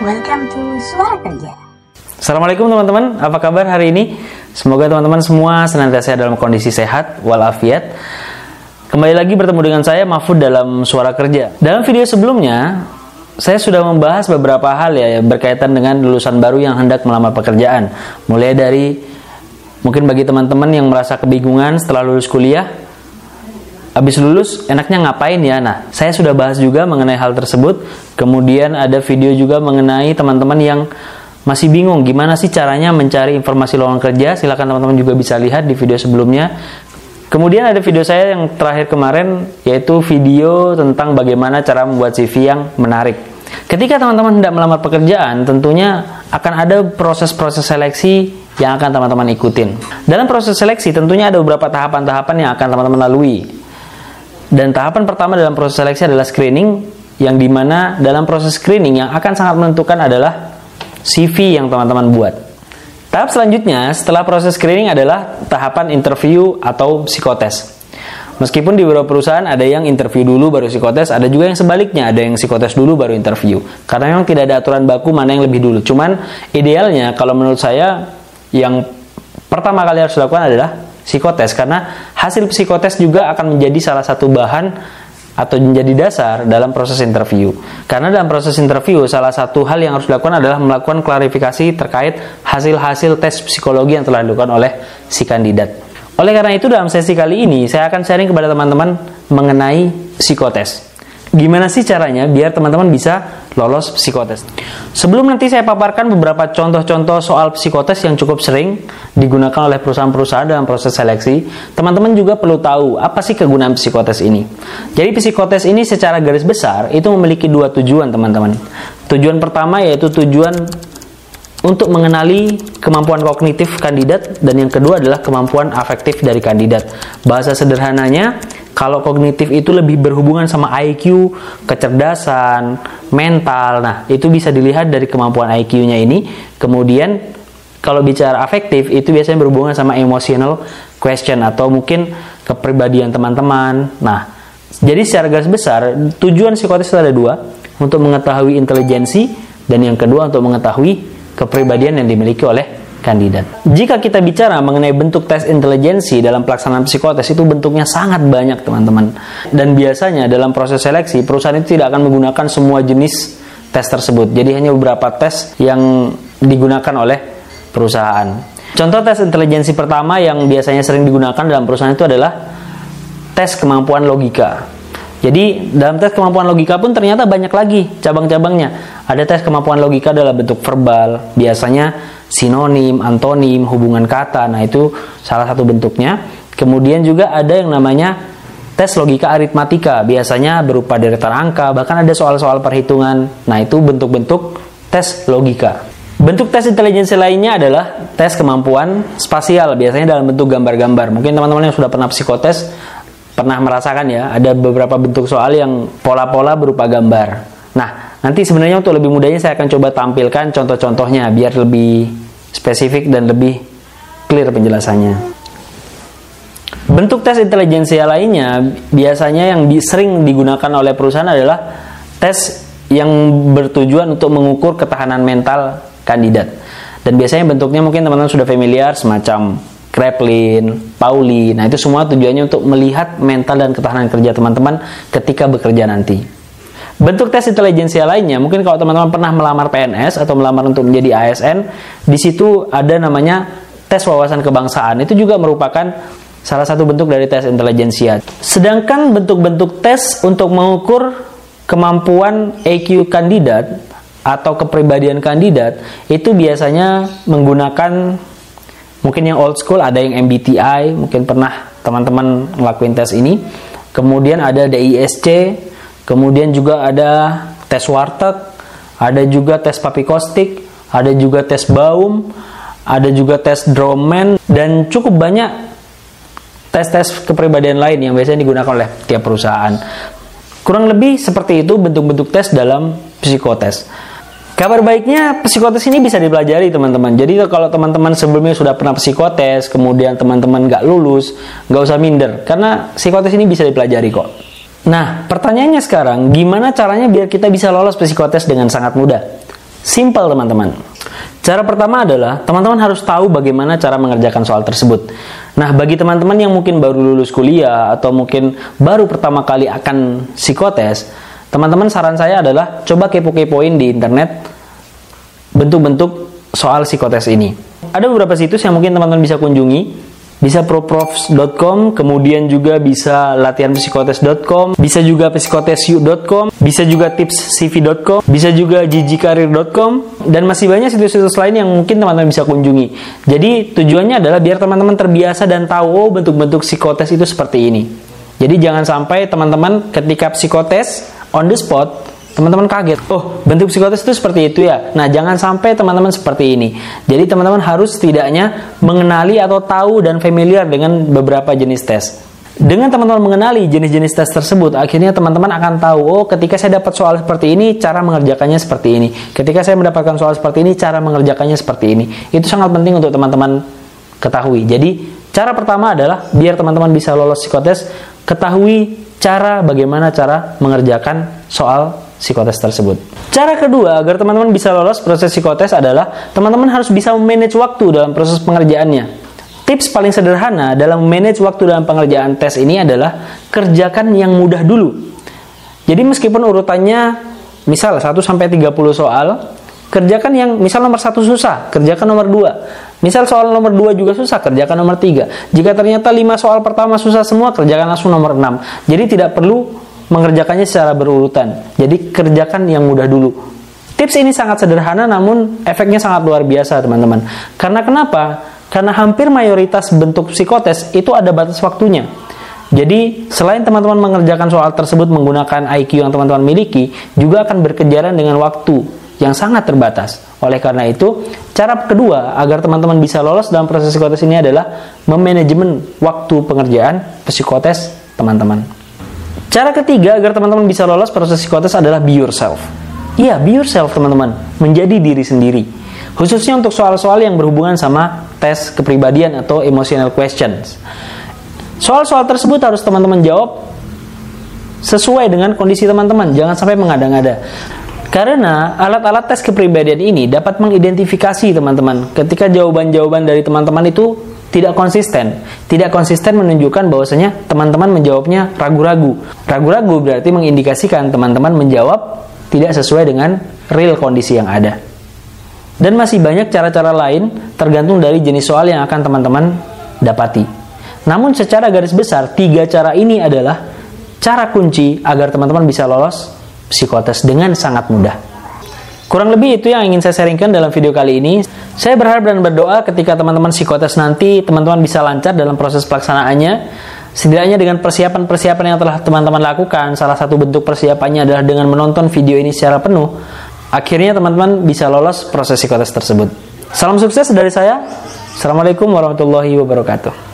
Welcome to Suara Kerja. Assalamualaikum teman-teman, apa kabar hari ini? Semoga teman-teman semua senantiasa dalam kondisi sehat walafiat. Kembali lagi bertemu dengan saya Mahfud dalam Suara Kerja. Dalam video sebelumnya, saya sudah membahas beberapa hal ya berkaitan dengan lulusan baru yang hendak melamar pekerjaan. Mulai dari mungkin bagi teman-teman yang merasa kebingungan setelah lulus kuliah, Habis lulus enaknya ngapain ya? Nah, saya sudah bahas juga mengenai hal tersebut. Kemudian ada video juga mengenai teman-teman yang masih bingung gimana sih caranya mencari informasi lowongan kerja. Silahkan teman-teman juga bisa lihat di video sebelumnya. Kemudian ada video saya yang terakhir kemarin yaitu video tentang bagaimana cara membuat CV yang menarik. Ketika teman-teman hendak melamar pekerjaan, tentunya akan ada proses-proses seleksi yang akan teman-teman ikutin. Dalam proses seleksi tentunya ada beberapa tahapan-tahapan yang akan teman-teman lalui. Dan tahapan pertama dalam proses seleksi adalah screening, yang di mana dalam proses screening yang akan sangat menentukan adalah CV yang teman-teman buat. Tahap selanjutnya setelah proses screening adalah tahapan interview atau psikotes. Meskipun di beberapa perusahaan ada yang interview dulu baru psikotes, ada juga yang sebaliknya, ada yang psikotes dulu baru interview. Karena memang tidak ada aturan baku mana yang lebih dulu. Cuman idealnya kalau menurut saya yang pertama kali harus dilakukan adalah psikotes karena hasil psikotes juga akan menjadi salah satu bahan atau menjadi dasar dalam proses interview. Karena dalam proses interview salah satu hal yang harus dilakukan adalah melakukan klarifikasi terkait hasil-hasil tes psikologi yang telah dilakukan oleh si kandidat. Oleh karena itu dalam sesi kali ini saya akan sharing kepada teman-teman mengenai psikotes. Gimana sih caranya biar teman-teman bisa lolos psikotes? Sebelum nanti saya paparkan beberapa contoh-contoh soal psikotes yang cukup sering digunakan oleh perusahaan-perusahaan dalam proses seleksi, teman-teman juga perlu tahu apa sih kegunaan psikotes ini. Jadi psikotes ini secara garis besar itu memiliki dua tujuan teman-teman. Tujuan pertama yaitu tujuan untuk mengenali kemampuan kognitif kandidat dan yang kedua adalah kemampuan afektif dari kandidat. Bahasa sederhananya, kalau kognitif itu lebih berhubungan sama IQ, kecerdasan, mental. Nah, itu bisa dilihat dari kemampuan IQ-nya ini. Kemudian kalau bicara afektif itu biasanya berhubungan sama emotional question atau mungkin kepribadian teman-teman. Nah, jadi secara garis besar tujuan psikotes ada dua, untuk mengetahui intelijensi dan yang kedua untuk mengetahui kepribadian yang dimiliki oleh kandidat. Jika kita bicara mengenai bentuk tes intelijensi dalam pelaksanaan psikotes itu bentuknya sangat banyak teman-teman. Dan biasanya dalam proses seleksi perusahaan itu tidak akan menggunakan semua jenis tes tersebut. Jadi hanya beberapa tes yang digunakan oleh perusahaan. Contoh tes intelijensi pertama yang biasanya sering digunakan dalam perusahaan itu adalah tes kemampuan logika. Jadi dalam tes kemampuan logika pun ternyata banyak lagi cabang-cabangnya. Ada tes kemampuan logika dalam bentuk verbal, biasanya sinonim, antonim, hubungan kata. Nah, itu salah satu bentuknya. Kemudian juga ada yang namanya tes logika aritmatika, biasanya berupa deretan angka, bahkan ada soal-soal perhitungan. Nah, itu bentuk-bentuk tes logika. Bentuk tes intelijensi lainnya adalah tes kemampuan spasial, biasanya dalam bentuk gambar-gambar. Mungkin teman-teman yang sudah pernah psikotes pernah merasakan ya, ada beberapa bentuk soal yang pola-pola berupa gambar. Nah, nanti sebenarnya untuk lebih mudahnya saya akan coba tampilkan contoh-contohnya biar lebih spesifik dan lebih clear penjelasannya. Bentuk tes intelijensia lainnya biasanya yang sering digunakan oleh perusahaan adalah tes yang bertujuan untuk mengukur ketahanan mental kandidat. Dan biasanya bentuknya mungkin teman-teman sudah familiar semacam Kraepelin, Pauli. Nah, itu semua tujuannya untuk melihat mental dan ketahanan kerja teman-teman ketika bekerja nanti. Bentuk tes intelijensia lainnya, mungkin kalau teman-teman pernah melamar PNS atau melamar untuk menjadi ASN, di situ ada namanya tes wawasan kebangsaan. Itu juga merupakan salah satu bentuk dari tes intelijensia. Sedangkan bentuk-bentuk tes untuk mengukur kemampuan EQ kandidat atau kepribadian kandidat itu biasanya menggunakan Mungkin yang old school ada yang MBTI, mungkin pernah teman-teman ngelakuin tes ini. Kemudian ada DISC, kemudian juga ada tes warteg, ada juga tes papikostik, ada juga tes baum, ada juga tes Droman dan cukup banyak tes-tes kepribadian lain yang biasanya digunakan oleh tiap perusahaan. Kurang lebih seperti itu bentuk-bentuk tes dalam psikotes. Kabar baiknya psikotes ini bisa dipelajari teman-teman. Jadi kalau teman-teman sebelumnya sudah pernah psikotes, kemudian teman-teman nggak lulus, nggak usah minder, karena psikotes ini bisa dipelajari kok. Nah, pertanyaannya sekarang, gimana caranya biar kita bisa lolos psikotes dengan sangat mudah? Simple, teman-teman. Cara pertama adalah teman-teman harus tahu bagaimana cara mengerjakan soal tersebut. Nah, bagi teman-teman yang mungkin baru lulus kuliah atau mungkin baru pertama kali akan psikotes, teman-teman saran saya adalah coba kepo-kepoin di internet bentuk-bentuk soal psikotes ini. Ada beberapa situs yang mungkin teman-teman bisa kunjungi bisa proprofs.com, kemudian juga bisa latihanpsikotes.com, bisa juga psikotesu.com, bisa juga tipscv.com, bisa juga gigkarir.com, dan masih banyak situs-situs lain yang mungkin teman-teman bisa kunjungi. Jadi tujuannya adalah biar teman-teman terbiasa dan tahu oh, bentuk-bentuk psikotes itu seperti ini. Jadi jangan sampai teman-teman ketika psikotes on the spot teman-teman kaget. Oh, bentuk psikotes itu seperti itu ya. Nah, jangan sampai teman-teman seperti ini. Jadi, teman-teman harus setidaknya mengenali atau tahu dan familiar dengan beberapa jenis tes. Dengan teman-teman mengenali jenis-jenis tes tersebut, akhirnya teman-teman akan tahu, oh ketika saya dapat soal seperti ini, cara mengerjakannya seperti ini. Ketika saya mendapatkan soal seperti ini, cara mengerjakannya seperti ini. Itu sangat penting untuk teman-teman ketahui. Jadi, cara pertama adalah biar teman-teman bisa lolos psikotes, ketahui cara bagaimana cara mengerjakan soal psikotes tersebut. Cara kedua agar teman-teman bisa lolos proses psikotes adalah teman-teman harus bisa memanage waktu dalam proses pengerjaannya. Tips paling sederhana dalam memanage waktu dalam pengerjaan tes ini adalah kerjakan yang mudah dulu. Jadi meskipun urutannya misal 1 sampai 30 soal, kerjakan yang misal nomor satu susah, kerjakan nomor 2. Misal soal nomor 2 juga susah, kerjakan nomor 3. Jika ternyata 5 soal pertama susah semua, kerjakan langsung nomor 6. Jadi tidak perlu mengerjakannya secara berurutan. Jadi kerjakan yang mudah dulu. Tips ini sangat sederhana namun efeknya sangat luar biasa teman-teman. Karena kenapa? Karena hampir mayoritas bentuk psikotes itu ada batas waktunya. Jadi, selain teman-teman mengerjakan soal tersebut menggunakan IQ yang teman-teman miliki, juga akan berkejaran dengan waktu yang sangat terbatas. Oleh karena itu, cara kedua agar teman-teman bisa lolos dalam proses psikotes ini adalah memanajemen waktu pengerjaan psikotes teman-teman. Cara ketiga agar teman-teman bisa lolos proses psikotes adalah be yourself. Iya, be yourself teman-teman, menjadi diri sendiri. Khususnya untuk soal-soal yang berhubungan sama tes kepribadian atau emotional questions. Soal-soal tersebut harus teman-teman jawab sesuai dengan kondisi teman-teman, jangan sampai mengada-ngada. Karena alat-alat tes kepribadian ini dapat mengidentifikasi teman-teman ketika jawaban-jawaban dari teman-teman itu tidak konsisten. Tidak konsisten menunjukkan bahwasanya teman-teman menjawabnya ragu-ragu. Ragu-ragu berarti mengindikasikan teman-teman menjawab tidak sesuai dengan real kondisi yang ada. Dan masih banyak cara-cara lain tergantung dari jenis soal yang akan teman-teman dapati. Namun secara garis besar, tiga cara ini adalah cara kunci agar teman-teman bisa lolos psikotes dengan sangat mudah. Kurang lebih itu yang ingin saya sharingkan dalam video kali ini. Saya berharap dan berdoa ketika teman-teman psikotes nanti, teman-teman bisa lancar dalam proses pelaksanaannya. Setidaknya dengan persiapan-persiapan yang telah teman-teman lakukan, salah satu bentuk persiapannya adalah dengan menonton video ini secara penuh, akhirnya teman-teman bisa lolos proses psikotes tersebut. Salam sukses dari saya. Assalamualaikum warahmatullahi wabarakatuh.